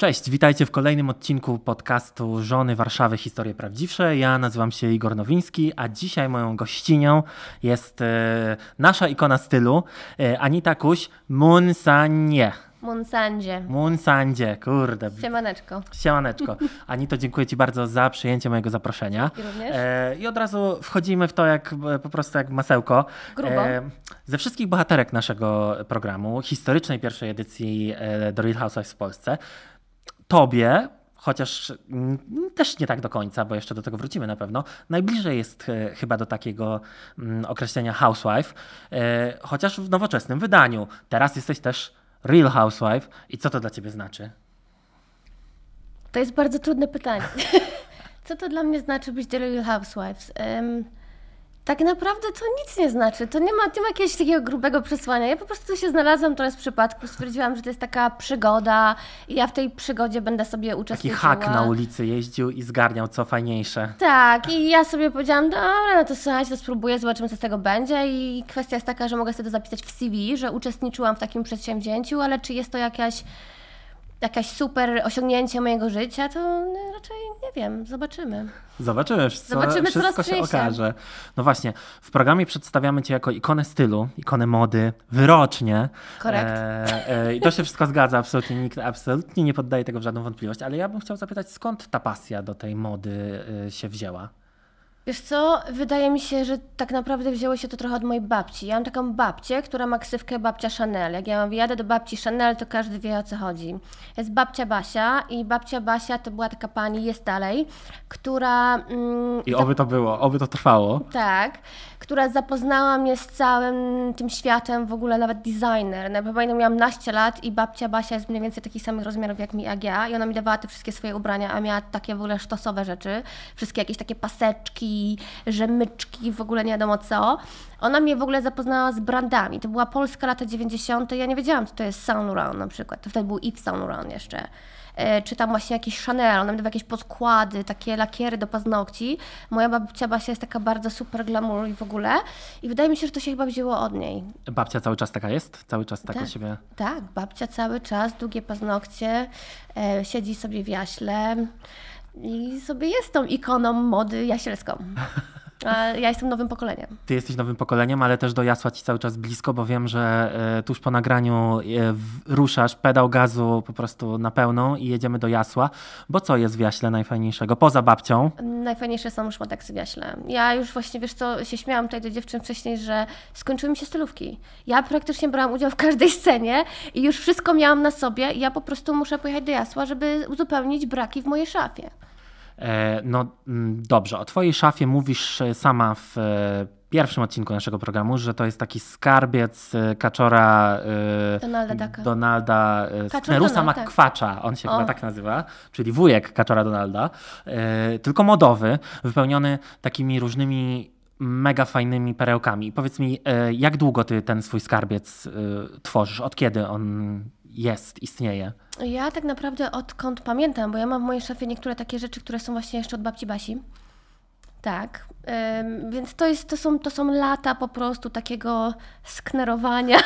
Cześć, witajcie w kolejnym odcinku podcastu Żony Warszawy Historie Prawdziwsze. Ja nazywam się Igor Nowiński, a dzisiaj moją gościnią jest e, nasza ikona stylu, e, Anita Kuś Munsanie. Monsandzie. Munsandzie, kurde. Siemaneczko. Siemaneczko. Anito, dziękuję Ci bardzo za przyjęcie mojego zaproszenia. Dzięki również. E, I od razu wchodzimy w to jak e, po prostu jak masełko. Grubo. ze wszystkich bohaterek naszego programu, historycznej pierwszej edycji e, The Real Housewives w Polsce, tobie, chociaż mm, też nie tak do końca, bo jeszcze do tego wrócimy na pewno, najbliżej jest e, chyba do takiego mm, określenia housewife, e, chociaż w nowoczesnym wydaniu. Teraz jesteś też real housewife i co to dla ciebie znaczy? To jest bardzo trudne pytanie. Co to dla mnie znaczy być The Real Housewives? Em, tak naprawdę to nic nie znaczy. To nie ma, nie ma jakiegoś takiego grubego przesłania. Ja po prostu tu się znalazłam teraz z przypadku. Stwierdziłam, że to jest taka przygoda i ja w tej przygodzie będę sobie Taki uczestniczyła. hak na ulicy jeździł i zgarniał co fajniejsze. Tak, i ja sobie powiedziałam, dobra, no to słuchajcie, to spróbuję, zobaczymy, co z tego będzie. I kwestia jest taka, że mogę sobie to zapisać w CV, że uczestniczyłam w takim przedsięwzięciu, ale czy jest to jakaś, jakaś super osiągnięcie mojego życia, to no, raczej nie wiem, zobaczymy. Zobaczymy, wszystko, Zobaczymy, co wszystko się okaże. No właśnie, w programie przedstawiamy Cię jako ikonę stylu, ikonę mody, wyrocznie. Korekt. E, e, I to się wszystko zgadza, absolutnie nikt absolutnie nie poddaje tego w żadną wątpliwość, ale ja bym chciał zapytać, skąd ta pasja do tej mody e, się wzięła? Wiesz co, wydaje mi się, że tak naprawdę wzięło się to trochę od mojej babci. Ja mam taką babcię, która ma ksywkę babcia Chanel. Jak ja jadę do babci Chanel, to każdy wie o co chodzi. Jest babcia Basia i babcia Basia to była taka pani, jest dalej, która... Mm, I oby to było, oby to trwało. tak, która zapoznała mnie z całym tym światem, w ogóle nawet designer. No, pamiętam, miałam naście lat i babcia Basia jest mniej więcej takich samych rozmiarów jak mi, jak ja i ona mi dawała te wszystkie swoje ubrania, a miała takie w ogóle sztosowe rzeczy, wszystkie jakieś takie paseczki, rzemyczki, w ogóle nie wiadomo co. Ona mnie w ogóle zapoznała z brandami. To była Polska lata 90. Ja nie wiedziałam, co to jest Saint Laurent na przykład. To wtedy był Yves Saint Laurent jeszcze. E, Czy tam właśnie jakieś Chanel, ona mi dawała jakieś podkłady, takie lakiery do paznokci. Moja babcia Basia jest taka bardzo super glamour i w ogóle. I wydaje mi się, że to się chyba wzięło od niej. Babcia cały czas taka jest? Cały czas tak, Tak. siebie? Tak, babcia cały czas, długie paznokcie, e, siedzi sobie w jaśle i sobie jest tą ikoną mody jasielską. Ja jestem nowym pokoleniem. Ty jesteś nowym pokoleniem, ale też do Jasła ci cały czas blisko, bo wiem, że e, tuż po nagraniu e, ruszasz pedał gazu po prostu na pełną i jedziemy do Jasła. Bo co jest w Jaśle najfajniejszego? Poza babcią. Najfajniejsze są szmateksy w jaśle. Ja już właśnie, wiesz co, się śmiałam tutaj do dziewczyn wcześniej, że skończyły mi się stylówki. Ja praktycznie brałam udział w każdej scenie i już wszystko miałam na sobie i ja po prostu muszę pojechać do Jasła, żeby uzupełnić braki w mojej szafie. E, No mm, dobrze, o twojej szafie mówisz e, sama w e, pierwszym odcinku naszego programu, że to jest taki skarbiec kaczora Donalda Ducka. Donalda Sknerusa Donald, tak. On się O. chyba tak nazywa, czyli wujek kaczora Donalda, tylko modowy, wypełniony takimi różnymi mega fajnymi perełkami. Powiedz mi, jak długo ty ten swój skarbiec tworzysz? Od kiedy on jest, istnieje? Ja tak naprawdę odkąd pamiętam, bo ja mam w mojej szafie niektóre takie rzeczy, które są właśnie jeszcze od babci Basi. Tak, więc to, jest, to, są, to są lata po prostu takiego sknerowania,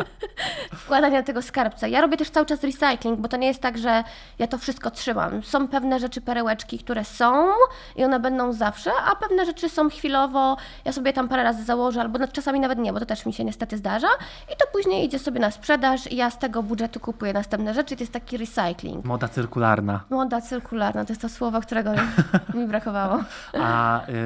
wkładania tego skarbca. Ja robię też cały czas recycling, bo to nie jest tak, że ja to wszystko trzymam. Są pewne rzeczy, perełeczki, które są i one będą zawsze, a pewne rzeczy są chwilowo, ja sobie tam parę razy założę, albo no, czasami nawet nie, bo to też mi się niestety zdarza i to później idzie sobie na sprzedaż i ja z tego budżetu kupuję następne rzeczy i to jest taki recycling. Moda cyrkularna. Moda cyrkularna, to jest to słowo, którego mi brakowało. A y,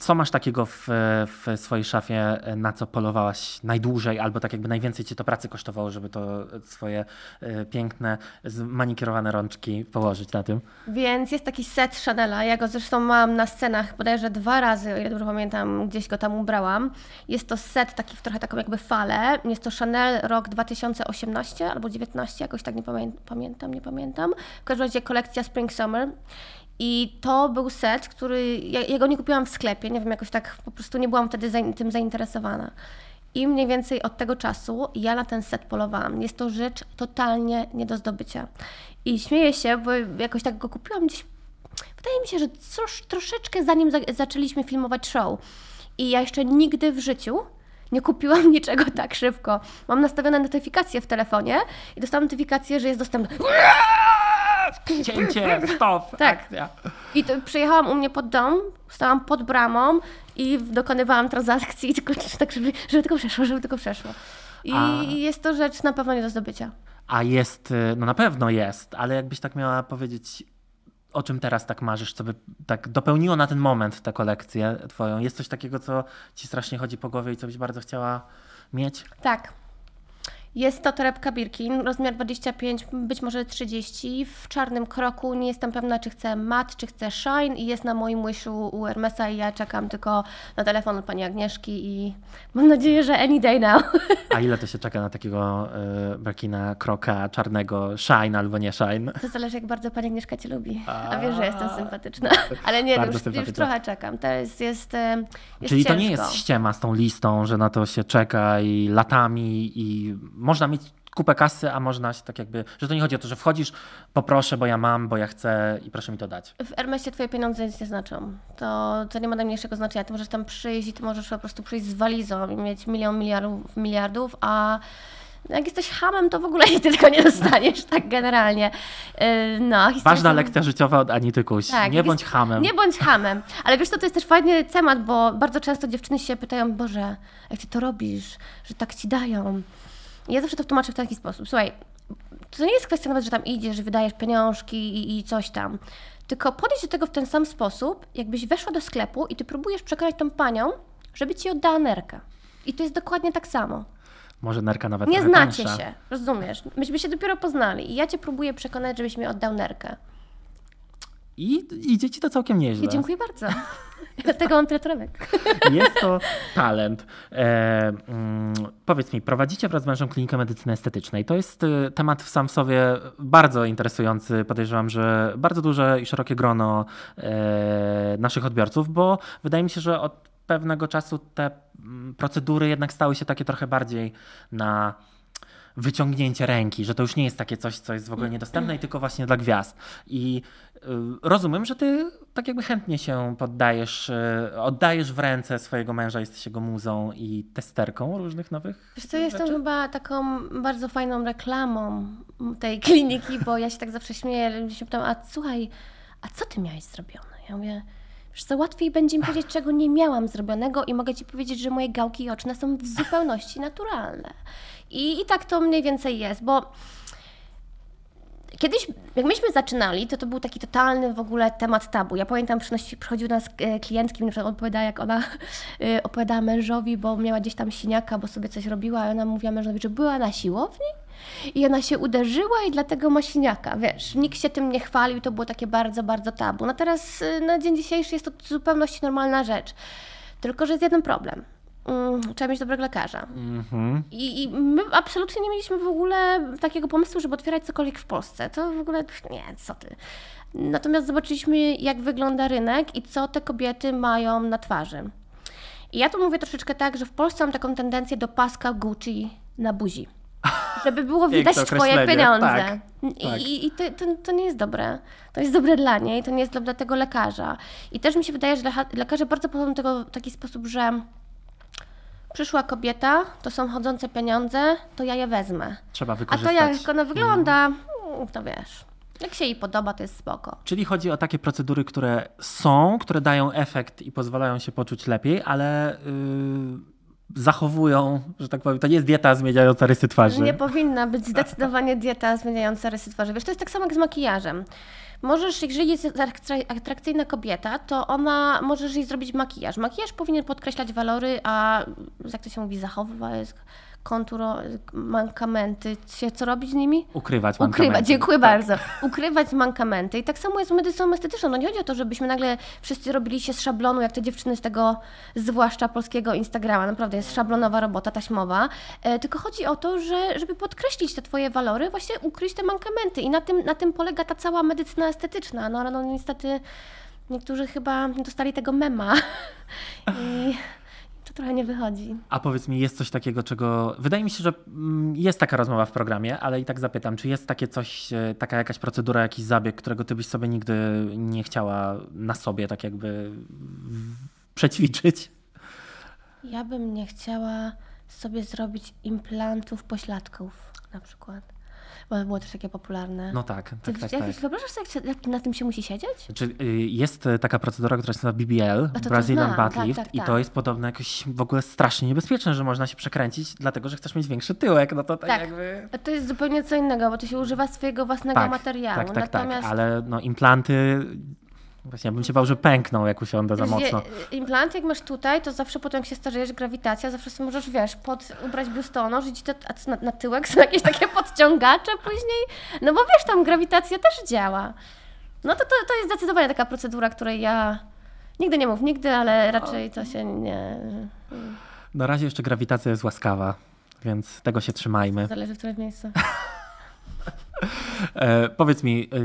co masz takiego w, w swojej szafie, na co polowałaś najdłużej, albo tak jakby najwięcej cię to pracy kosztowało, żeby to swoje y, piękne, zmanikierowane rączki położyć na tym? Więc jest taki set Chanela, ja go zresztą mam na scenach bodajże dwa razy, o ile dobrze pamiętam, gdzieś go tam ubrałam. Jest to set taki w trochę taką jakby falę. Jest to Chanel rok 2018 albo 19, jakoś tak nie pamię- pamiętam, nie pamiętam. W każdym razie kolekcja Spring Summer. I to był set, który. Ja, ja go nie kupiłam w sklepie, nie wiem, jakoś tak po prostu nie byłam wtedy tym zainteresowana. I mniej więcej od tego czasu ja na ten set polowałam. Jest to rzecz totalnie nie do zdobycia. I śmieję się, bo jakoś tak go kupiłam gdzieś. Wydaje mi się, że trosz, troszeczkę zanim za, zaczęliśmy filmować show. I ja jeszcze nigdy w życiu Nie kupiłam niczego tak szybko. Mam nastawione notyfikacje w telefonie i dostałam notyfikację, że jest dostępne. Cięcie, stop, Tak. akcja. I to przyjechałam u mnie pod dom, stałam pod bramą i dokonywałam transakcji, tylko tak, żeby, żeby tylko przeszło, żeby tylko przeszło. I A- jest to rzecz na pewno nie do zdobycia. A jest, y, no na pewno jest, ale jakbyś tak miała powiedzieć, o czym teraz tak marzysz, co by tak dopełniło na ten moment tę kolekcję twoją? Jest coś takiego, co ci strasznie chodzi po głowie i co byś bardzo chciała mieć? Tak. Jest to torebka Birkin, rozmiar 25, być może 30, w czarnym kroku. Nie jestem pewna, czy chcę mat, czy chcę shine i jest na moim wishu u Hermesa i ja czekam tylko na telefon od pani Agnieszki i mam nadzieję, że any day now. A ile to się czeka na takiego y, Birkina kroka czarnego, shine albo nie shine? To zależy, jak bardzo pani Agnieszka Cię lubi. A A. wiesz, że jestem sympatyczna. Ale nie, już, już trochę czekam. To jest, jest, e, Czyli to nie ciężko. jest ściema z tą listą, że na to się czeka i latami i można mieć kupę kasy, a można się tak jakby, że to nie chodzi o to, że wchodzisz, poproszę, bo ja mam, bo ja chcę i proszę mi to dać. W Hermesie twoje pieniądze nic nie znaczą. To, to nie ma najmniejszego znaczenia. Ty możesz tam przyjść i ty możesz po prostu przyjść z walizą i mieć milion miliardów, miliardów a jak jesteś hamem, to w ogóle ty tego nie dostaniesz, tak generalnie. Yy, No, Ważna są- lekcja życiowa od Anity Kuś. Tak, nie jest- bądź hamem. Nie bądź hamem. Ale wiesz co, to jest też fajny temat, bo bardzo często dziewczyny się pytają, Boże, jak ty to robisz, że tak ci dają. Ja zawsze to tłumaczę w taki sposób. Słuchaj, to nie jest kwestia nawet, że tam idziesz, że wydajesz pieniążki i, i coś tam. Tylko podejdź do tego w ten sam sposób, jakbyś weszła do sklepu i ty próbujesz przekonać tą panią, żeby ci oddała nerkę. I to jest dokładnie tak samo. Może nerka nawet Nie znacie tańsza. się, rozumiesz? Myśmy się dopiero poznali i ja cię próbuję przekonać, żebyś mi oddał nerkę. I idzie ci to całkiem nieźle. I dziękuję bardzo. Dlatego mam tyle torebek. Jest to talent. E, mm, powiedz mi, prowadzicie wraz z mężem klinikę medycyny estetycznej. To jest y, temat w sam w sobie bardzo interesujący. Podejrzewam, że bardzo duże i szerokie grono e, naszych odbiorców, bo wydaje mi się, że od pewnego czasu te mm, procedury jednak stały się takie trochę bardziej na wyciągnięcie ręki, że to już nie jest takie coś, co jest w ogóle niedostępne i tylko właśnie dla gwiazd. I y, rozumiem, że ty tak jakby chętnie się poddajesz, y, oddajesz w ręce swojego męża, jesteś jego muzą i testerką różnych nowych Wiesz co, jestem rzeczy? chyba taką bardzo fajną reklamą tej kliniki, bo ja się tak zawsze śmieję, ludzie się pytają, a słuchaj, a co ty miałeś zrobione? Ja mówię, wiesz co, łatwiej będzie mi powiedzieć, czego nie miałam zrobionego i mogę ci powiedzieć, że moje gałki oczne są w zupełności naturalne. I, I tak to mniej więcej jest, bo Kiedyś, jak myśmy zaczynali, to to był taki totalny w ogóle temat tabu. Ja pamiętam, przynosi, przychodziły do nas e, klientki, na przykład opowiadała, jak ona e, opowiadała mężowi, bo miała gdzieś tam siniaka, bo sobie coś robiła, i ona mówiła mężowi, że była na siłowni i ona się uderzyła i dlatego ma siniaka. Wiesz, nikt się tym nie chwalił, to było takie bardzo, bardzo tabu. No teraz, e, na dzień dzisiejszy jest to zupełności normalna rzecz. Tylko, że jest jeden problem. Mm, Trzeba mieć dobrego lekarza. Mhm. I, I my absolutnie nie mieliśmy w ogóle takiego pomysłu, żeby otwierać cokolwiek w Polsce. To w ogóle nie, co ty. Natomiast zobaczyliśmy, jak wygląda rynek i co te kobiety mają na twarzy. I ja tu mówię troszeczkę tak, że w Polsce mam taką tendencję do paska Gucci na buzi. Żeby było widać twoje pieniądze. tak, I, tak. i, to, to, to nie jest dobre. To jest dobre dla niej, to nie jest dobre dla tego lekarza. I też mi się wydaje, że lekarze bardzo do tego w taki sposób, że przyszła kobieta, to są chodzące pieniądze, to ja je wezmę. Trzeba A wykorzystać. to jak ona wygląda, mm, to wiesz. Jak się jej podoba, to jest spoko. Czyli chodzi o takie procedury, które są, które dają efekt i pozwalają się poczuć lepiej, ale yy, zachowują, że tak powiem, to nie jest dieta zmieniająca rysy twarzy. Nie powinna być zdecydowanie dieta zmieniająca rysy twarzy. Wiesz, to jest tak samo jak z makijażem. Możesz, jeżeli jest atrak- atrakcyjna kobieta, to ona, możesz jej zrobić makijaż. Makijaż powinien podkreślać walory, a jak to się mówi, zachowywać konturo, mankamenty. Co robić z nimi? Ukrywać Ukrywać, mankamenty. dziękuję Tak. bardzo. Ukrywać mankamenty. I tak samo jest z medycyną estetyczną. No nie chodzi o to, żebyśmy nagle wszyscy robili się z szablonu, jak te dziewczyny z tego, zwłaszcza polskiego Instagrama. Naprawdę jest szablonowa robota taśmowa. E, tylko chodzi o to, że żeby podkreślić te twoje walory, właśnie ukryć te mankamenty. I na tym, na tym polega ta cała medycyna estetyczna. No ale no niestety niektórzy chyba nie dostali tego mema. I trochę nie wychodzi. A powiedz mi, jest coś takiego, czego. Wydaje mi się, że mm, jest taka rozmowa w programie, ale i tak zapytam, czy jest takie coś, e, taka jakaś procedura, jakiś zabieg, którego ty byś sobie nigdy nie chciała na sobie tak jakby przećwiczyć? Ja bym nie chciała sobie zrobić implantów pośladków na przykład. Bo było też takie popularne. No tak, Ty, tak, tak. jak, tak. Wyobrażasz sobie, jak, na tym się musi siedzieć? Znaczy, jest y, taka procedura, która się nazywa BBL, to Brazilian znam, Butt tak, Lift tak, i tak. to jest podobno jakoś w ogóle strasznie niebezpieczne, że można się przekręcić, dlatego że chcesz mieć większy tyłek, no to tak, Tak. jakby... To jest zupełnie co innego, bo to się używa swojego własnego materiału. Tak, tak, Natomiast tak, ale no implanty, właśnie ja bym się bał, że pękną, jak usiądę za mocno. Implant jak masz tutaj, to zawsze potem jak się starzejesz, grawitacja, zawsze sobie możesz, wiesz, pod, ubrać biustonosz i ci to, a co, na, na tyłek są jakieś takie podciągacze później. No bo wiesz, tam grawitacja też działa. No to, to, to jest zdecydowanie taka procedura, której ja... Nigdy nie mów nigdy, ale raczej to się nie... Na razie jeszcze grawitacja jest łaskawa, więc tego się trzymajmy. Zależy w którym miejscu. E, powiedz mi, e,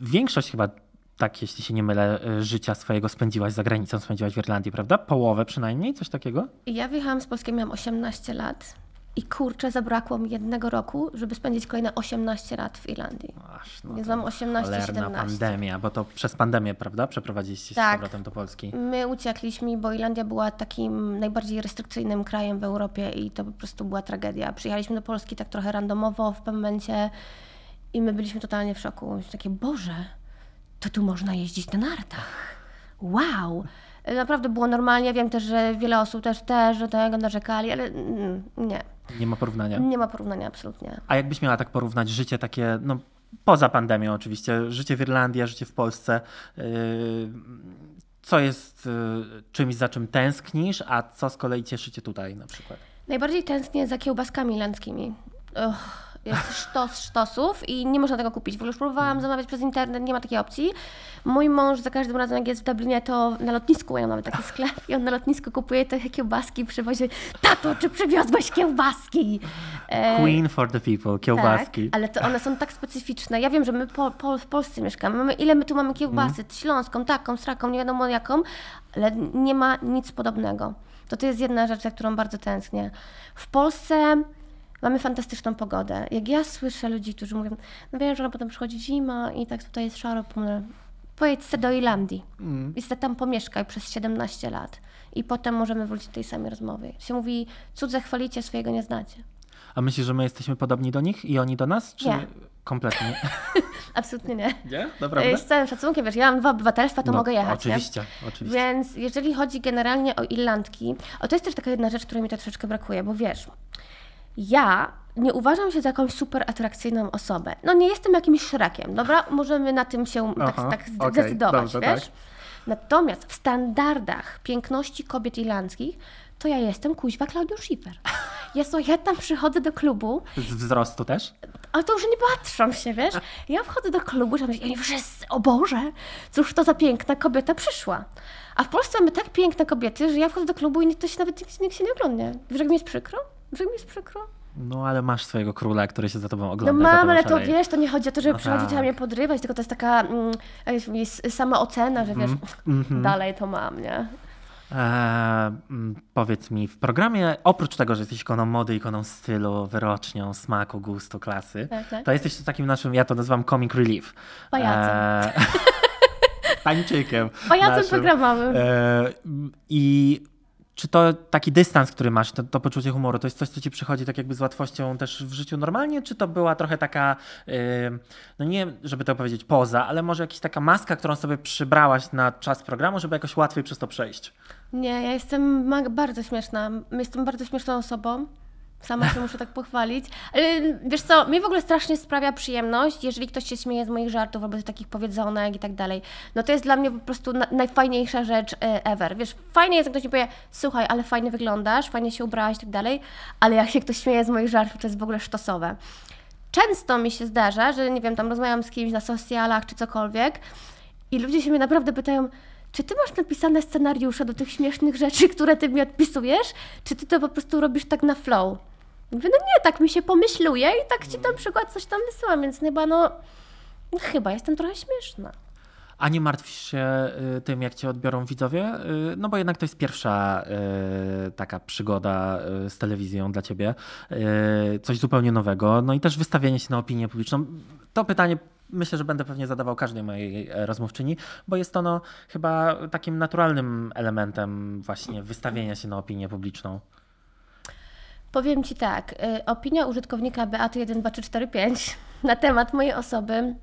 większość chyba, tak jeśli się nie mylę, e, życia swojego spędziłaś za granicą, spędziłaś w Irlandii, prawda? Połowę przynajmniej, coś takiego? Ja wyjechałam z Polski, miałam 18 lat. I kurczę, zabrakło mi jednego roku, żeby spędzić kolejne 18 lat w Irlandii. Aż, no Więc to mam 18, cholerna 17. pandemia, bo to przez pandemię, prawda? Przeprowadziliście się z Tak. powrotem do Polski. My uciekliśmy, bo Irlandia była takim najbardziej restrykcyjnym krajem w Europie i to po prostu była tragedia. Przyjechaliśmy do Polski tak trochę randomowo w pewnym momencie i my byliśmy totalnie w szoku. Takie, Boże, to tu można jeździć na nartach. Wow! Naprawdę było normalnie. Wiem też, że wiele osób też, też do tego narzekali, ale mm, nie. Nie ma porównania. Nie ma porównania absolutnie. A jakbyś miała tak porównać życie takie, no poza pandemią oczywiście, życie w Irlandii, a życie w Polsce, yy, co jest yy, czymś, za czym tęsknisz, a co z kolei cieszy cię tutaj na przykład? Najbardziej tęsknię za kiełbaskami irlandzkimi. Uch, jest sztos sztosów i nie można tego kupić. W ogóle już próbowałam zamawiać przez internet, nie ma takiej opcji. Mój mąż za każdym razem, jak jest w Dublinie, to na lotnisku mają nawet taki sklep i on na lotnisku kupuje te kiełbaski, przywozi. Tato, czy przywiozłeś kiełbaski? E, Queen for the people, kiełbaski. tak, ale to one są tak specyficzne. Ja wiem, że my po, po, w Polsce mieszkamy. Mamy, ile my tu mamy kiełbasy? Śląską, taką, sraką, nie wiadomo jaką, ale nie ma nic podobnego. To to jest jedna rzecz, za którą bardzo tęsknię. W Polsce mamy fantastyczną pogodę. Jak ja słyszę ludzi, którzy mówią, no wiem, że potem przychodzi zima i tak tutaj jest szaro, pojedź se do Irlandii i se tam pomieszkaj przez 17 lat. I potem możemy wrócić do tej samej rozmowy. Się mówi, cudze chwalicie, swojego nie znacie. A myślisz, że my jesteśmy podobni do nich i oni do nas? Czy Nie. kompletnie? Absolutnie nie. Nie? E, Z całym szacunkiem, wiesz, ja mam dwa obywatelstwa, to No, mogę jechać. Oczywiście, Nie? oczywiście. Więc jeżeli chodzi generalnie o Irlandki, o to jest też taka jedna rzecz, której mi to troszeczkę brakuje, bo wiesz, ja nie uważam się za jakąś super atrakcyjną osobę. No nie jestem jakimś szrekiem, dobra? Możemy na tym się Aha, tak, tak okej, zdecydować, dobrze, wiesz? tak. Natomiast w standardach piękności kobiet irlandzkich, to ja jestem kuźwa Claudio Schiffer. Ja, so, ja tam przychodzę do klubu, Z wzrostu też? ale to już nie patrzą się, wiesz? Ja wchodzę do klubu, że oni wszyscy, o Boże, cóż to za piękna kobieta przyszła. A w Polsce mamy tak piękne kobiety, że ja wchodzę do klubu i nikt, to się nawet nikt, nikt się nie ogląda. Wiesz, jak mi jest przykro? Jak mi jest przykro? No ale masz swojego króla, który się za tobą No ogląda. za mam, ale to szaleje. wiesz, to nie chodzi o to, żeby No przychodzić tak. a mnie podrywać, tylko to jest taka mm, jak jest sama ocena, że wiesz, Mhm. dalej to mam, nie? Eee, mm, powiedz mi, w programie, oprócz tego, że jesteś ikoną mody, ikoną stylu, wyrocznią, smaku, gustu, klasy, Tak, tak. to jesteś takim naszym, ja to nazywam comic relief. Pajacem. Eee, tańczykiem. Pajacem naszym. programowym. Eee, I czy to taki dystans, który masz, to, to poczucie humoru, to jest coś, co ci przychodzi tak jakby z łatwością też w życiu normalnie, czy to była trochę taka, yy, no nie, żeby to powiedzieć poza, ale może jakaś taka maska, którą sobie przybrałaś na czas programu, żeby jakoś łatwiej przez to przejść? Nie, ja jestem bardzo śmieszna. Jestem bardzo śmieszną osobą. Sama się muszę tak pochwalić. Ale wiesz co, mi w ogóle strasznie sprawia przyjemność, jeżeli ktoś się śmieje z moich żartów albo z takich powiedzonek i tak dalej. No to jest dla mnie po prostu na, najfajniejsza rzecz e, ever. Wiesz, fajnie jest, jak ktoś mi powie, słuchaj, ale fajnie wyglądasz, fajnie się ubrałaś i tak dalej, ale jak się ktoś śmieje z moich żartów, to jest w ogóle sztosowe. Często mi się zdarza, że nie wiem, tam rozmawiam z kimś na socjalach czy cokolwiek i ludzie się mnie naprawdę pytają, czy ty masz napisane scenariusze do tych śmiesznych rzeczy, które ty mi odpisujesz, czy ty to po prostu robisz tak na flow? Mówię, no nie, tak mi się pomyśluje i tak ci tam przykład coś tam wysyłam, więc chyba no, no chyba jestem trochę śmieszna. A nie martwisz się y, tym, jak cię odbiorą widzowie? Y, No bo jednak to jest pierwsza y, taka przygoda z telewizją dla ciebie. Coś zupełnie nowego. No i też wystawienie się na opinię publiczną. To pytanie myślę, że będę pewnie zadawał każdej mojej e, rozmówczyni, bo jest ono chyba takim naturalnym elementem właśnie wystawienia się na opinię publiczną. Powiem Ci tak, y, opinia użytkownika Beaty 12345 na temat mojej osoby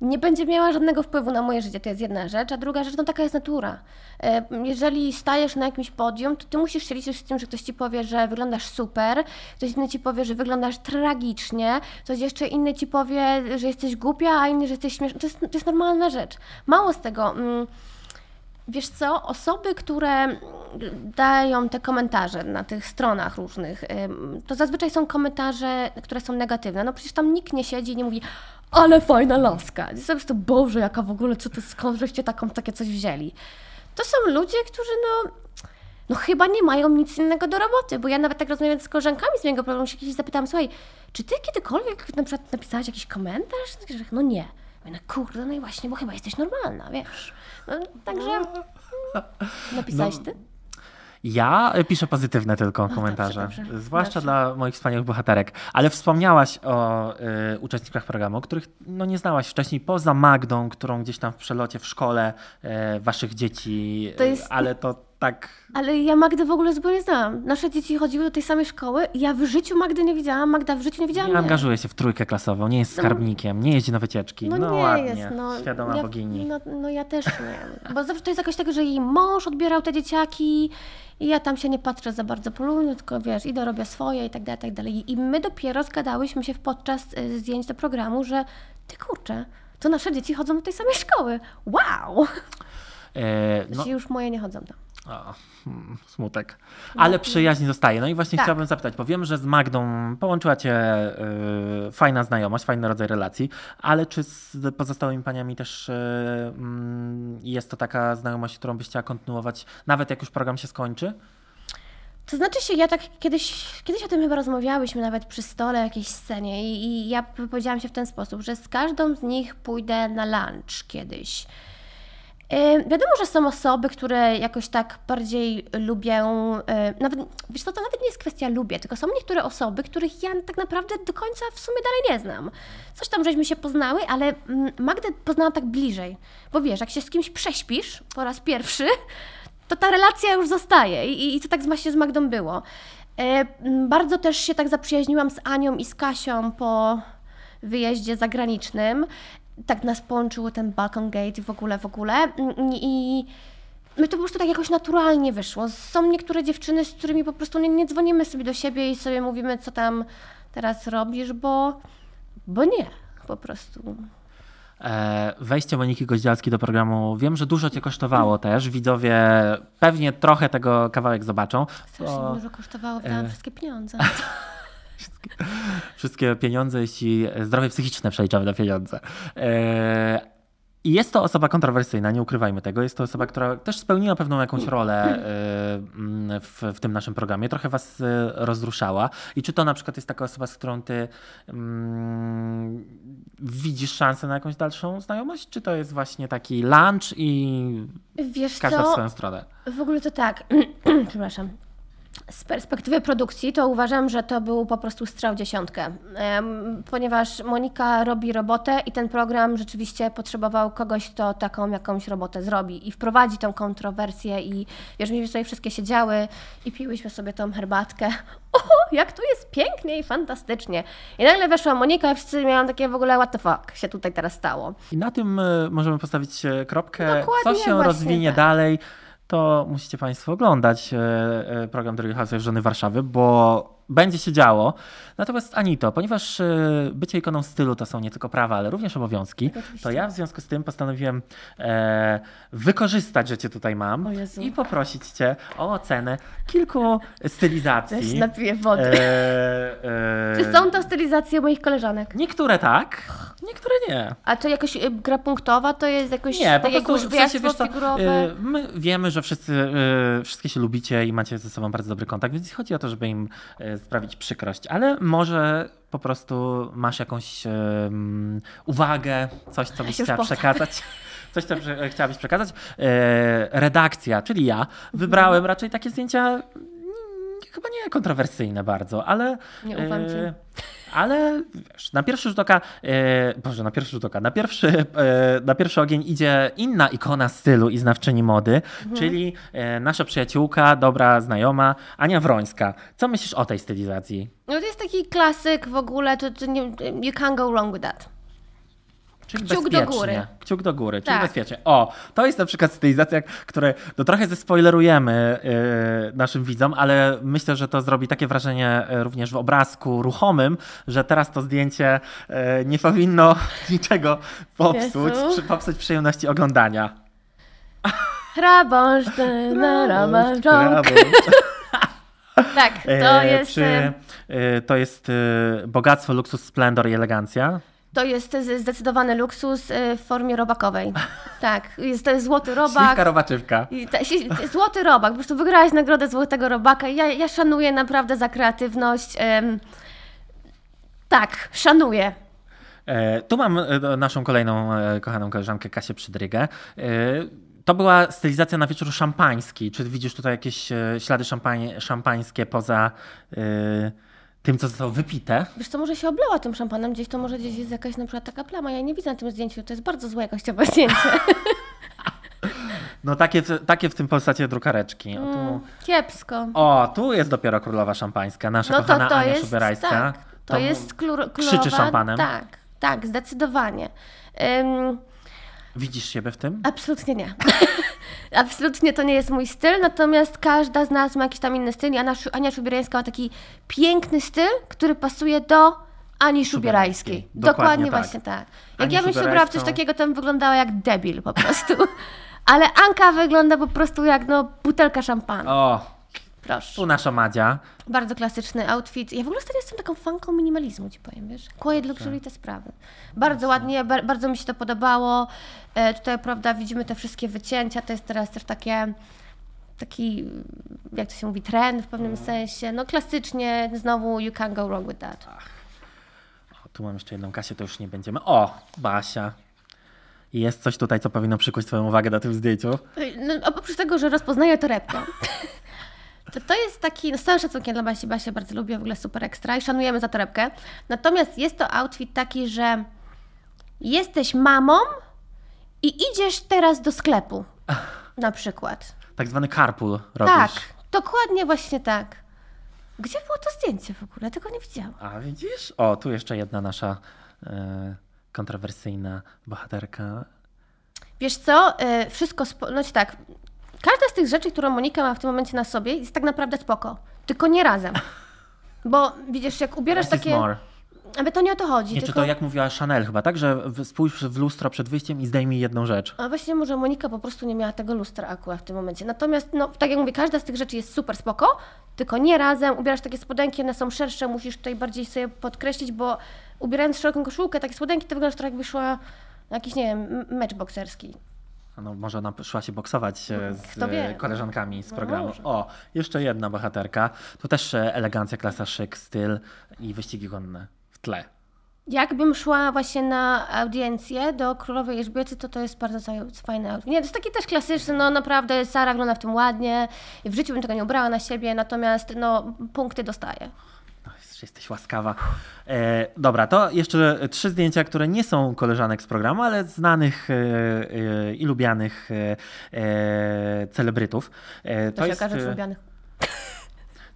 nie będzie miała żadnego wpływu na moje życie, to jest jedna rzecz, a druga rzecz, no taka jest natura. E, Jeżeli stajesz na jakimś podium, to ty musisz się liczyć z tym, że ktoś ci powie, że wyglądasz super, ktoś inny ci powie, że wyglądasz tragicznie, ktoś jeszcze inny ci powie, że jesteś głupia, a inny, że jesteś śmieszna. To jest, to jest normalna rzecz. Mało z tego. mm, Wiesz co, osoby, które dają te komentarze na tych stronach różnych, to zazwyczaj są komentarze, które są negatywne. No przecież tam nikt nie siedzi i nie mówi, ale fajna laska. Jest po prostu, Boże, jaka w ogóle, co to, skąd żeście taką, takie coś wzięli? To są ludzie, którzy no, no chyba nie mają nic innego do roboty, bo ja nawet tak rozmawiając z koleżankami z mojego programu się kiedyś zapytałam, słuchaj, czy ty kiedykolwiek na przykład napisałaś jakiś komentarz? No nie. Mówię, no kurde, no i właśnie, bo chyba jesteś normalna, wiesz. No, także napisałeś No, ty? Ja piszę pozytywne tylko komentarze, dobrze, dobrze. zwłaszcza Dobrze. dla moich wspaniałych bohaterek. Ale wspomniałaś o y, uczestnikach programu, których no, nie znałaś wcześniej, poza Magdą, którą gdzieś tam w przelocie w szkole e, waszych dzieci, To jest- e, ale to tak... Ale ja Magdę w ogóle zupełnie znałam. Nasze dzieci chodziły do tej samej szkoły. Ja w życiu Magdy nie widziałam, Magda w życiu nie widziała Nie mnie. angażuje się w trójkę klasową, nie jest skarbnikiem, nie jeździ na wycieczki. No, No, nie ładnie, jest, no. świadoma ja, bogini. No, no ja też nie. Bo zawsze to jest jakoś tak, że jej mąż odbierał te dzieciaki i ja tam się nie patrzę za bardzo po tylko wiesz, idę, robię swoje i tak dalej, i tak dalej. I my dopiero zgadałyśmy się podczas y, zdjęć do programu, że ty kurczę, to nasze dzieci chodzą do tej samej szkoły. Wow! E, no, Znaczy już moje nie chodzą tam. O, hmm, smutek. Ale przyjaźń zostaje. No i właśnie Tak. chciałbym zapytać, bo wiem, że z Magdą połączyła cię y, fajna znajomość, fajny rodzaj relacji, ale czy z pozostałymi paniami też y, mm, jest to taka znajomość, którą byś chciała kontynuować, nawet jak już program się skończy? To znaczy się, ja tak kiedyś, kiedyś o tym chyba rozmawiałyśmy nawet przy stole, jakiejś scenie i, i ja powiedziałam się w ten sposób, że z każdą z nich pójdę na lunch kiedyś. Wiadomo, że są osoby, które jakoś tak bardziej lubię, yy, nawet, wiesz co, to nawet nie jest kwestia lubię, tylko są niektóre osoby, których ja tak naprawdę do końca w sumie dalej nie znam. Coś tam żeśmy się poznały, ale mm, Magdę poznałam tak bliżej, bo wiesz, jak się z kimś prześpisz po raz pierwszy, to ta relacja już zostaje i, i to tak właśnie z Magdą było. Bardzo też się tak zaprzyjaźniłam z Anią i z Kasią po wyjeździe zagranicznym. Tak nas połączyło ten Balkan Gate i w ogóle, w ogóle. Mm, I my to po prostu tak jakoś naturalnie wyszło. Są niektóre dziewczyny, z którymi po prostu nie, nie dzwonimy sobie do siebie i sobie mówimy, co tam teraz robisz, bo, bo nie, po prostu. E, wejście Moniki Goździalskiej do programu, wiem, że dużo cię kosztowało też. Widzowie pewnie trochę tego kawałek zobaczą. Strasznie bo- dużo kosztowało, wydałam e, wszystkie pieniądze. wszystkie pieniądze, jeśli zdrowie psychiczne przeliczamy na pieniądze. E, I jest to osoba kontrowersyjna, nie ukrywajmy tego. Jest to osoba, która też spełniła pewną jakąś rolę e, mm, w, w tym naszym programie. Trochę was e, rozruszała. I czy to na przykład jest taka osoba, z którą ty mm, widzisz szansę na jakąś dalszą znajomość? Czy to jest właśnie taki lunch i Wiesz każda w co? swoją stronę? W ogóle to tak, przepraszam. Z perspektywy produkcji to uważam, że to był po prostu strzał dziesiątkę, ponieważ Monika robi robotę i ten program rzeczywiście potrzebował kogoś, kto taką jakąś robotę zrobi i wprowadzi tą kontrowersję i wiesz, myśmy sobie wszystkie siedziały i piłyśmy sobie tą herbatkę. O, jak tu jest pięknie i fantastycznie. I nagle weszła Monika i wszyscy miałam takie w ogóle what the fuck się tutaj teraz stało. I na tym e, możemy postawić e, kropkę. Dokładnie Co się rozwinie tak. dalej, to musicie Państwo oglądać e, e, program Drogi Housewife Żony Warszawy, bo będzie się działo. Natomiast Anito, ponieważ e, bycie ikoną stylu to są nie tylko prawa, ale również obowiązki, Tak, to ja w związku z tym postanowiłem e, wykorzystać, że Cię tutaj mam i poprosić Cię o ocenę kilku stylizacji. się napiję wody. E, e, Czy są to stylizacje moich koleżanek? Niektóre tak, niektóre nie. A to jakoś y, gra punktowa to jest jakoś Nie, po tak jak prostu w sensie, wiesz co, figurowe? y, my wiemy, że wszyscy, wszystkie się lubicie i macie ze sobą bardzo dobry kontakt, więc chodzi o to, żeby im sprawić przykrość, ale może po prostu masz jakąś uwagę, coś, co byś chciała przekazać. Coś, co chciałabyś przekazać. Y, redakcja, czyli ja, wybrałem raczej takie zdjęcia mm, chyba nie kontrowersyjne bardzo, ale Nie ufam ci. Ale wiesz, na pierwszy rzut oka, e, Boże, na pierwszy rzut oka, na pierwszy, e, na pierwszy ogień idzie inna ikona stylu i znawczyni mody, czyli e, nasza przyjaciółka, dobra znajoma, Ania Wrońska. Co myślisz o tej stylizacji? No to jest taki klasyk w ogóle, to, to nie, you can't go wrong with that. Czyli Kciuk do bezpiecznie. góry. Kciuk do góry, czyli Tak. bezpiecznie. O, to jest na przykład stylizacja, które no trochę zespoilerujemy yy, naszym widzom, ale myślę, że to zrobi takie wrażenie yy, również w obrazku ruchomym, że teraz to zdjęcie yy, nie powinno niczego popsuć, przy, popsuć przyjemności oglądania. Rabąż, na rabąż, Brawo. Tak, to E, jest, Czy, e, yy, to jest bogactwo, luksus, splendor i elegancja? To jest zdecydowany luksus e, w formie robakowej. Tak, jest to jest złoty robak. Śliwka robaczywka. Ta, si- złoty robak, po prostu wygrałaś nagrodę Złotego Robaka. Ja, ja szanuję naprawdę za kreatywność. tak, szanuję. E, Tu mam e, naszą kolejną e, kochaną koleżankę Kasię Przydrygę. To była stylizacja na wieczór szampański. Czy widzisz tutaj jakieś ślady szampań, szampańskie poza tym, co zostało wypite? Wiesz co, może się oblała tym szampanem gdzieś, to może gdzieś jest jakaś na przykład taka plama. Ja nie widzę na tym zdjęciu, to jest bardzo złe jakościowe zdjęcie. No takie, w- takie w tym Polsacie drukareczki. O tu, Kiepsko. o, tu jest dopiero królowa szampańska, nasza No to, kochana to Ania jest, Szubierajska. tak, to, jest klur, krzyczy królowa. szampanem. Tak, tak, zdecydowanie. Ym, Widzisz siebie w tym? Absolutnie nie. Absolutnie to nie jest mój styl, natomiast każda z nas ma jakiś tam inny styl. Ania, Ania Szubierańska ma taki piękny styl, który pasuje do Ani. Szubierajskiej. Dokładnie Dokładnie, tak. właśnie tak. Jak Ani ja bym się brała w coś takiego, to bym wyglądała jak debil po prostu. Ale Anka wygląda po prostu jak no, butelka szampana. O, Proszę. tu nasza Madzia. Bardzo klasyczny outfit. Ja w ogóle ostatnio jestem taką fanką minimalizmu, ci powiem, wiesz? Quiet luxury i te sprawy. Bardzo ładnie, bar- bardzo mi się to podobało. E, tutaj, prawda, widzimy te wszystkie wycięcia. To jest teraz też takie, taki, jak to się mówi, trend w pewnym sensie. No klasycznie, znowu you can't go wrong with that. O, tu mam jeszcze jedną Kasię, to już nie będziemy. O, Basia. Jest coś tutaj, co powinno przykuć Twoją uwagę na tym zdjęciu. No, oprócz tego, że rozpoznaję torebkę, to to jest taki, no z całym szacunkiem dla Basi, Basia bardzo lubię, w ogóle super ekstra i szanujemy za torebkę. Natomiast jest to outfit taki, że jesteś mamą i idziesz teraz do sklepu, na przykład. Tak zwany carpool robisz. Tak, dokładnie właśnie tak. Gdzie było to zdjęcie w ogóle? Tego nie widziałam. A widzisz? O, tu jeszcze jedna nasza e, kontrowersyjna bohaterka. Wiesz co, y, wszystko, spo... znaczy tak, tych rzeczy, którą Monika ma w tym momencie na sobie jest tak naprawdę spoko, tylko nie razem. Bo widzisz, jak ubierasz Less takie... Ale to nie o to chodzi, Nie, czy tylko... to jak mówiła Chanel chyba, tak? Że spójrz w lustro przed wyjściem i zdejmij jedną rzecz. A właśnie może Monika po prostu nie miała tego lustra akurat w tym momencie. Natomiast, no, tak jak mówię, każda z tych rzeczy jest super spoko, tylko nie razem. Ubierasz takie spodenki, one są szersze, musisz tutaj bardziej sobie podkreślić, bo ubierając szeroką koszulkę, takie spodenki, to wyglądasz tak jakby szła na jakiś, nie wiem, mecz bokserski. No, może ona szła się boksować e, z wie? e, koleżankami z No programu. może. O, jeszcze jedna bohaterka. Tu też e, elegancja, klasa, szyk, styl i wyścigi konne w tle. Jakbym szła właśnie na audiencję do Królowej Elżbiety, to to jest bardzo outfit. Nie, to jest taki też klasyczny, no naprawdę Sara wygląda w tym ładnie. W życiu bym tego nie ubrała na siebie, natomiast no punkty dostaję. Jest- jesteś łaskawa. E, dobra, to jeszcze trzy zdjęcia, które nie są koleżanek z programu, ale znanych e, e, i lubianych e, e, celebrytów. E, To, się jest, okaże lubianych.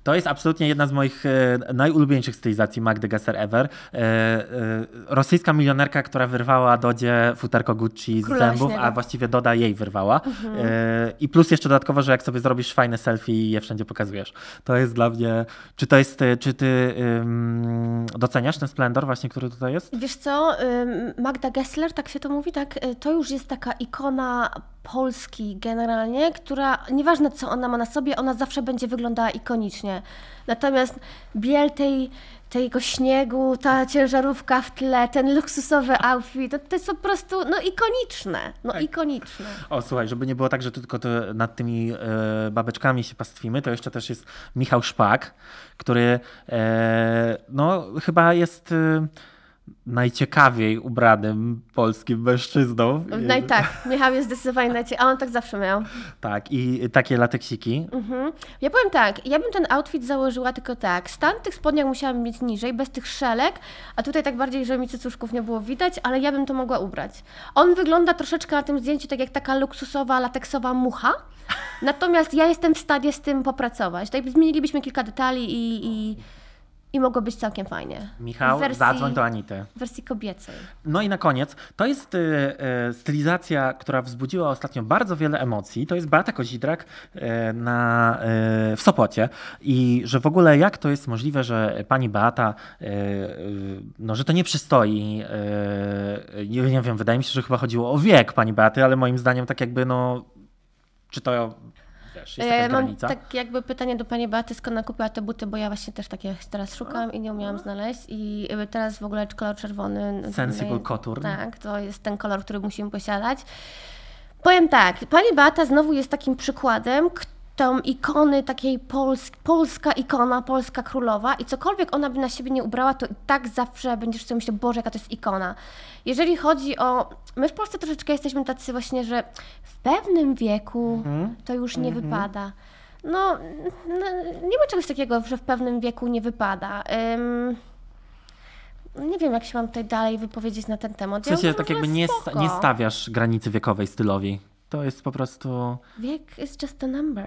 To jest absolutnie jedna z moich e, najulubieńszych stylizacji Magdy Gesser ever. E, e, rosyjska milionerka, która wyrwała Dodzie futerko Gucci z Króla zębów, śniegu. a właściwie Doda jej wyrwała. E, I plus jeszcze dodatkowo, że jak sobie zrobisz fajne selfie i je wszędzie pokazujesz. To jest dla mnie... Czy to jest... Czy ty doceniasz ten splendor właśnie, który tutaj jest? Wiesz co, Magda Gessler, tak się to mówi, tak? To już jest taka ikona Polski generalnie, która nieważne co ona ma na sobie, ona zawsze będzie wyglądała ikonicznie. Natomiast biel tej, tego śniegu, ta ciężarówka w tle, ten luksusowy outfit, to, to jest po prostu no ikoniczne, no Tak. ikoniczne. O, słuchaj, żeby nie było tak, że tylko to nad tymi e, babeczkami się pastwimy, to jeszcze też jest Michał Szpak, który e, no chyba jest e, najciekawiej ubranym polskim mężczyzną. No i tak, Michał jest zdecydowanie najciekawiej, a on tak zawsze miał. Tak, i takie lateksiki. Mhm. Ja powiem tak, ja bym ten outfit założyła tylko tak, stan tych spodniach musiałam mieć niżej, bez tych szelek, a tutaj tak bardziej, żeby mi cycuszków nie było widać, ale ja bym to mogła ubrać. On wygląda troszeczkę na tym zdjęciu tak jak taka luksusowa, lateksowa mucha, natomiast ja jestem w stanie z tym popracować. Tak zmienilibyśmy kilka detali i... i i mogło być całkiem fajnie. Michał, W wersji- zadzwoń do Anity. W wersji kobiecej. No i na koniec, to jest y, y, stylizacja, która wzbudziła ostatnio bardzo wiele emocji. To jest Beata Kozidrak y, na, w Sopocie. I że w ogóle jak to jest możliwe, że pani Beata, no że to nie przystoi. nie, nie wiem, wydaje mi się, że chyba chodziło o wiek pani Beaty, ale moim zdaniem tak jakby no, czy to, wiesz, jest E, taka Mam granica? tak jakby pytanie do Pani Beaty, skąd ona kupiła te buty, bo ja właśnie też takie teraz szukam i nie umiałam znaleźć i e, teraz w ogóle kolor czerwony. Sensible no, Couture. Tak, to jest ten kolor, który musimy posiadać. Powiem tak, Pani Beata znowu jest takim przykładem, tą ikony takiej pols polska ikona, polska królowa i cokolwiek ona by na siebie nie ubrała, to i tak zawsze będziesz sobie myślał, Boże, jaka to jest ikona. Jeżeli chodzi o... My w Polsce troszeczkę jesteśmy tacy właśnie, że w pewnym wieku Mhm. to już nie wypada. No, no, nie ma czegoś takiego, że w pewnym wieku nie wypada. Ym, nie wiem, jak się mam tutaj dalej wypowiedzieć na ten temat. W sensie uważam, tak jakby nie, nie stawiasz granicy wiekowej stylowi. To jest po prostu... Wiek is just a number.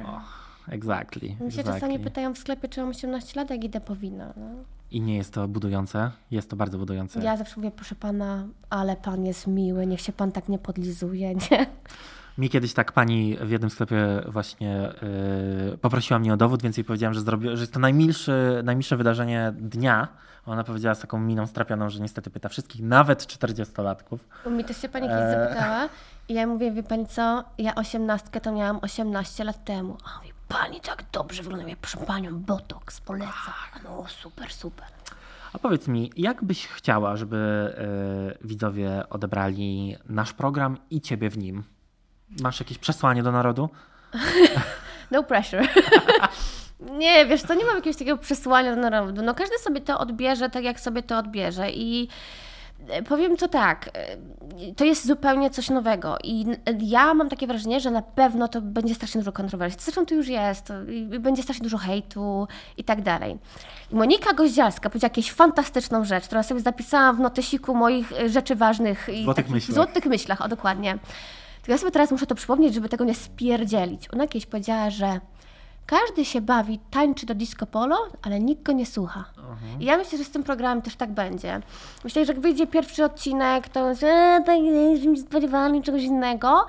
Exactly. Mi się exactly. czasami pytają w sklepie, czy mam 18 lat, jak idę po wino. No. I nie jest to budujące? Jest to bardzo budujące. Ja zawsze mówię, proszę pana, ale pan jest miły, niech się pan tak nie podlizuje, nie? Mi kiedyś tak pani w jednym sklepie właśnie yy, poprosiła mnie o dowód, więc jej powiedziałem, że, że jest to najmilszy, najmilsze wydarzenie dnia. Ona powiedziała z taką miną strapioną, że niestety pyta wszystkich, nawet 40-latków. Bo mi też się pani kiedyś zapytała i ja mówię, wie pani co, ja osiemnastkę to miałam 18 lat temu. A mówi, pani tak dobrze wygląda, ja proszę panią, botox, polecam. No super, super. A powiedz mi, jak byś chciała, żeby yy, widzowie odebrali nasz program i ciebie w nim? Masz jakieś przesłanie do narodu? No pressure. nie, wiesz, to nie mam jakiegoś takiego przesłania do narodu. No każdy sobie to odbierze tak, jak sobie to odbierze i powiem to tak, e, to jest zupełnie coś nowego i ja mam takie wrażenie, że na pewno to będzie strasznie dużo kontrowersji. Zresztą to już jest to będzie strasznie dużo hejtu i tak dalej. Monika Goździalska powiedziała jakąś fantastyczną rzecz, którą sobie zapisałam w notesiku moich e, rzeczy ważnych i Złotych myślach. złotych myślach, o dokładnie. Tylko ja sobie teraz muszę to przypomnieć, żeby tego nie spierdzielić. Ona kiedyś powiedziała, że każdy się bawi, tańczy do disco polo, ale nikt go nie słucha. I ja myślę, że z tym programem też tak będzie. Myślę, że jak wyjdzie pierwszy odcinek, to e, tak, że mi się spodziewali czegoś innego.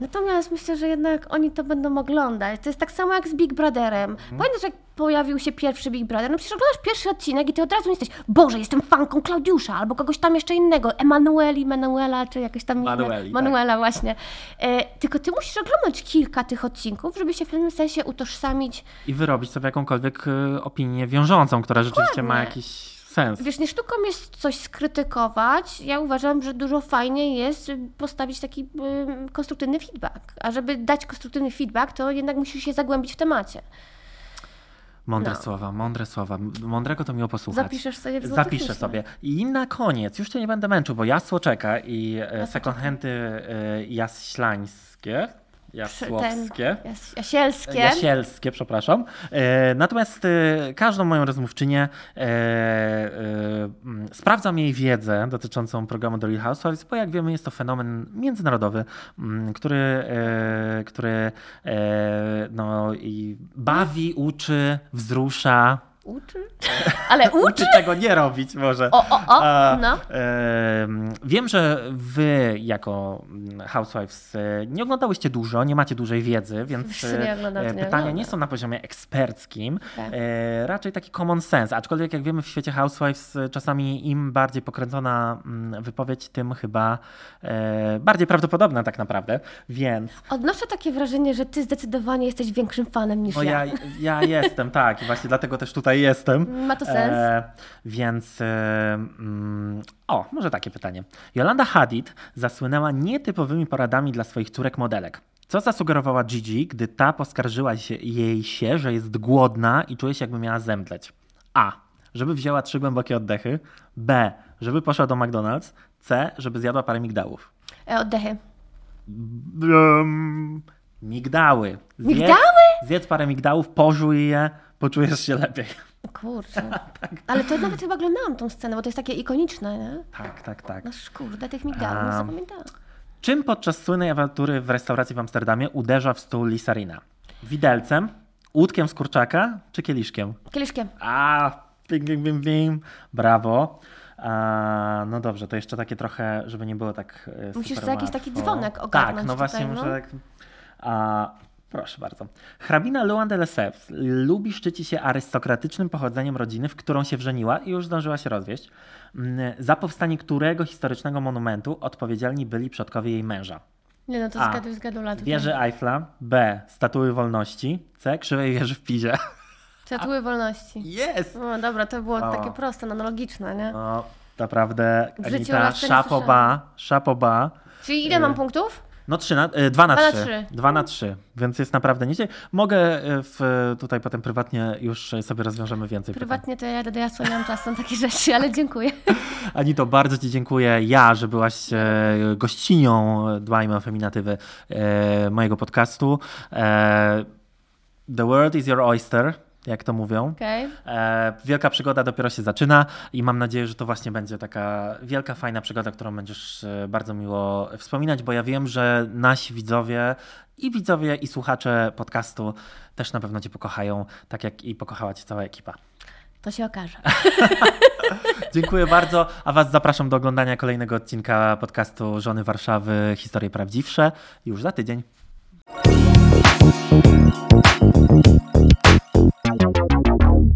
Natomiast myślę, że jednak oni to będą oglądać. To jest tak samo jak z Big Brotherem. Pamiętasz, jak pojawił się pierwszy Big Brother? No przecież oglądasz pierwszy odcinek i ty od razu jesteś, Boże, jestem fanką Klaudiusza albo kogoś tam jeszcze innego, Emanueli, Manuela, czy jakoś tam inne- Manueli, tak. Manuela, właśnie. E, tylko ty musisz oglądać kilka tych odcinków, żeby się w pewnym sensie utożsamić I wyrobić sobie jakąkolwiek y, opinię wiążącą, która rzeczywiście ma Dokładnie. jakiś sens. Wiesz, nie sztuką jest coś skrytykować. Ja uważam, że dużo fajniej jest y, postawić taki y, konstruktywny feedback. A żeby dać konstruktywny feedback, to jednak musisz się zagłębić w temacie. Mądre No. słowa, mądre słowa. Mądrego to miło posłuchać. Zapiszesz sobie w Zapiszę sobie. I na koniec, już cię nie będę męczył, bo jasło czeka i e, Jasło second handy e, jasłowskie. Jas, jasielskie. Jasielskie, przepraszam. E, natomiast e, każdą moją rozmówczynię e, mm, sprawdzam jej wiedzę dotyczącą programu Real Housewives, bo jak wiemy jest to fenomen międzynarodowy, mm, który, który no, i bawi, uczy, wzrusza. Uczy? Ale uczy? Uczy tego nie robić może. O, o, o, A, no. em, wiem, że wy jako mm, Housewives e, nie oglądałyście dużo, nie macie dużej wiedzy, więc nie e, oglądam, to nie pytania nie są na poziomie eksperckim, Tak. e, raczej taki common sense, aczkolwiek jak wiemy w świecie Housewives e, czasami im bardziej pokręcona mm, wypowiedź, tym chyba e, bardziej prawdopodobna tak naprawdę, więc Odnoszę takie wrażenie, że ty zdecydowanie jesteś większym fanem niż no ja. ja, ja jestem, tak, i właśnie dlatego też tutaj jestem. Ma to sens? E, więc e, mm, o, może takie pytanie. Jolanda Hadid zasłynęła nietypowymi poradami dla swoich córek modelek. Co zasugerowała Gigi, gdy ta poskarżyła się, jej się, że jest głodna i czuje się jakby miała zemdleć? A. żeby wzięła trzy głębokie oddechy, B, żeby poszła do McDonald's, C, żeby zjadła parę migdałów. E, oddechy. Um, migdały. Zjedz, Migdały? Zjedz parę migdałów, pożuj je, poczujesz się lepiej. Kurczę. Ale to nawet chyba oglądałam tą scenę, bo to jest takie ikoniczne, nie? Tak, tak, tak. No kurde, tych migdałów nie zapamiętałam. Czym podczas słynnej awantury w restauracji w Amsterdamie uderza w stół Lisarina? Widelcem, łódkiem z kurczaka czy kieliszkiem? Kieliszkiem. A, bim, bim, bim, bim. Brawo. A, no dobrze, to jeszcze takie trochę, żeby nie było tak e, Musisz super za jakiś taki dzwonek Tak, ogarnąć no właśnie tutaj, muszę no. tak... A, proszę bardzo. Hrabina Luan de Lesseps lubi szczyci się arystokratycznym pochodzeniem rodziny, w którą się wrzeniła i już zdążyła się rozwieść, Mm, za powstanie którego historycznego monumentu odpowiedzialni byli przodkowie jej męża. Nie no, to A. tutaj. Wieży Eiffla, B. Statuły Wolności, C. Krzywej wieży w Pizie. Statuły wolności. Jest! No dobra, to było O. takie proste, analogiczne, nie? No, naprawdę, Anita, szapoba, szapoba. Czyli ile mam punktów? No trzy na, e, dwa na Dwa na trzy. trzy. Dwa na trzy, więc jest naprawdę nieźle. Mogę e, w, tutaj potem prywatnie już sobie rozwiążemy więcej pytań. Prywatnie to ja do jasła, nie mam czasu na takie rzeczy, ale dziękuję. Anito, bardzo Ci dziękuję. Ja, że byłaś e, gościnią Dbajmy o Feminatywy e, mojego podcastu. E, the world is your oyster, jak to mówią. Okej. E, wielka przygoda dopiero się zaczyna i mam nadzieję, że to właśnie będzie taka wielka, fajna przygoda, którą będziesz e, bardzo miło wspominać, bo ja wiem, że nasi widzowie i widzowie i słuchacze podcastu też na pewno Cię pokochają, tak jak i pokochała Cię cała ekipa. To się okaże. Dziękuję bardzo, a Was zapraszam do oglądania kolejnego odcinka podcastu Żony Warszawy Historie Prawdziwsze już za tydzień.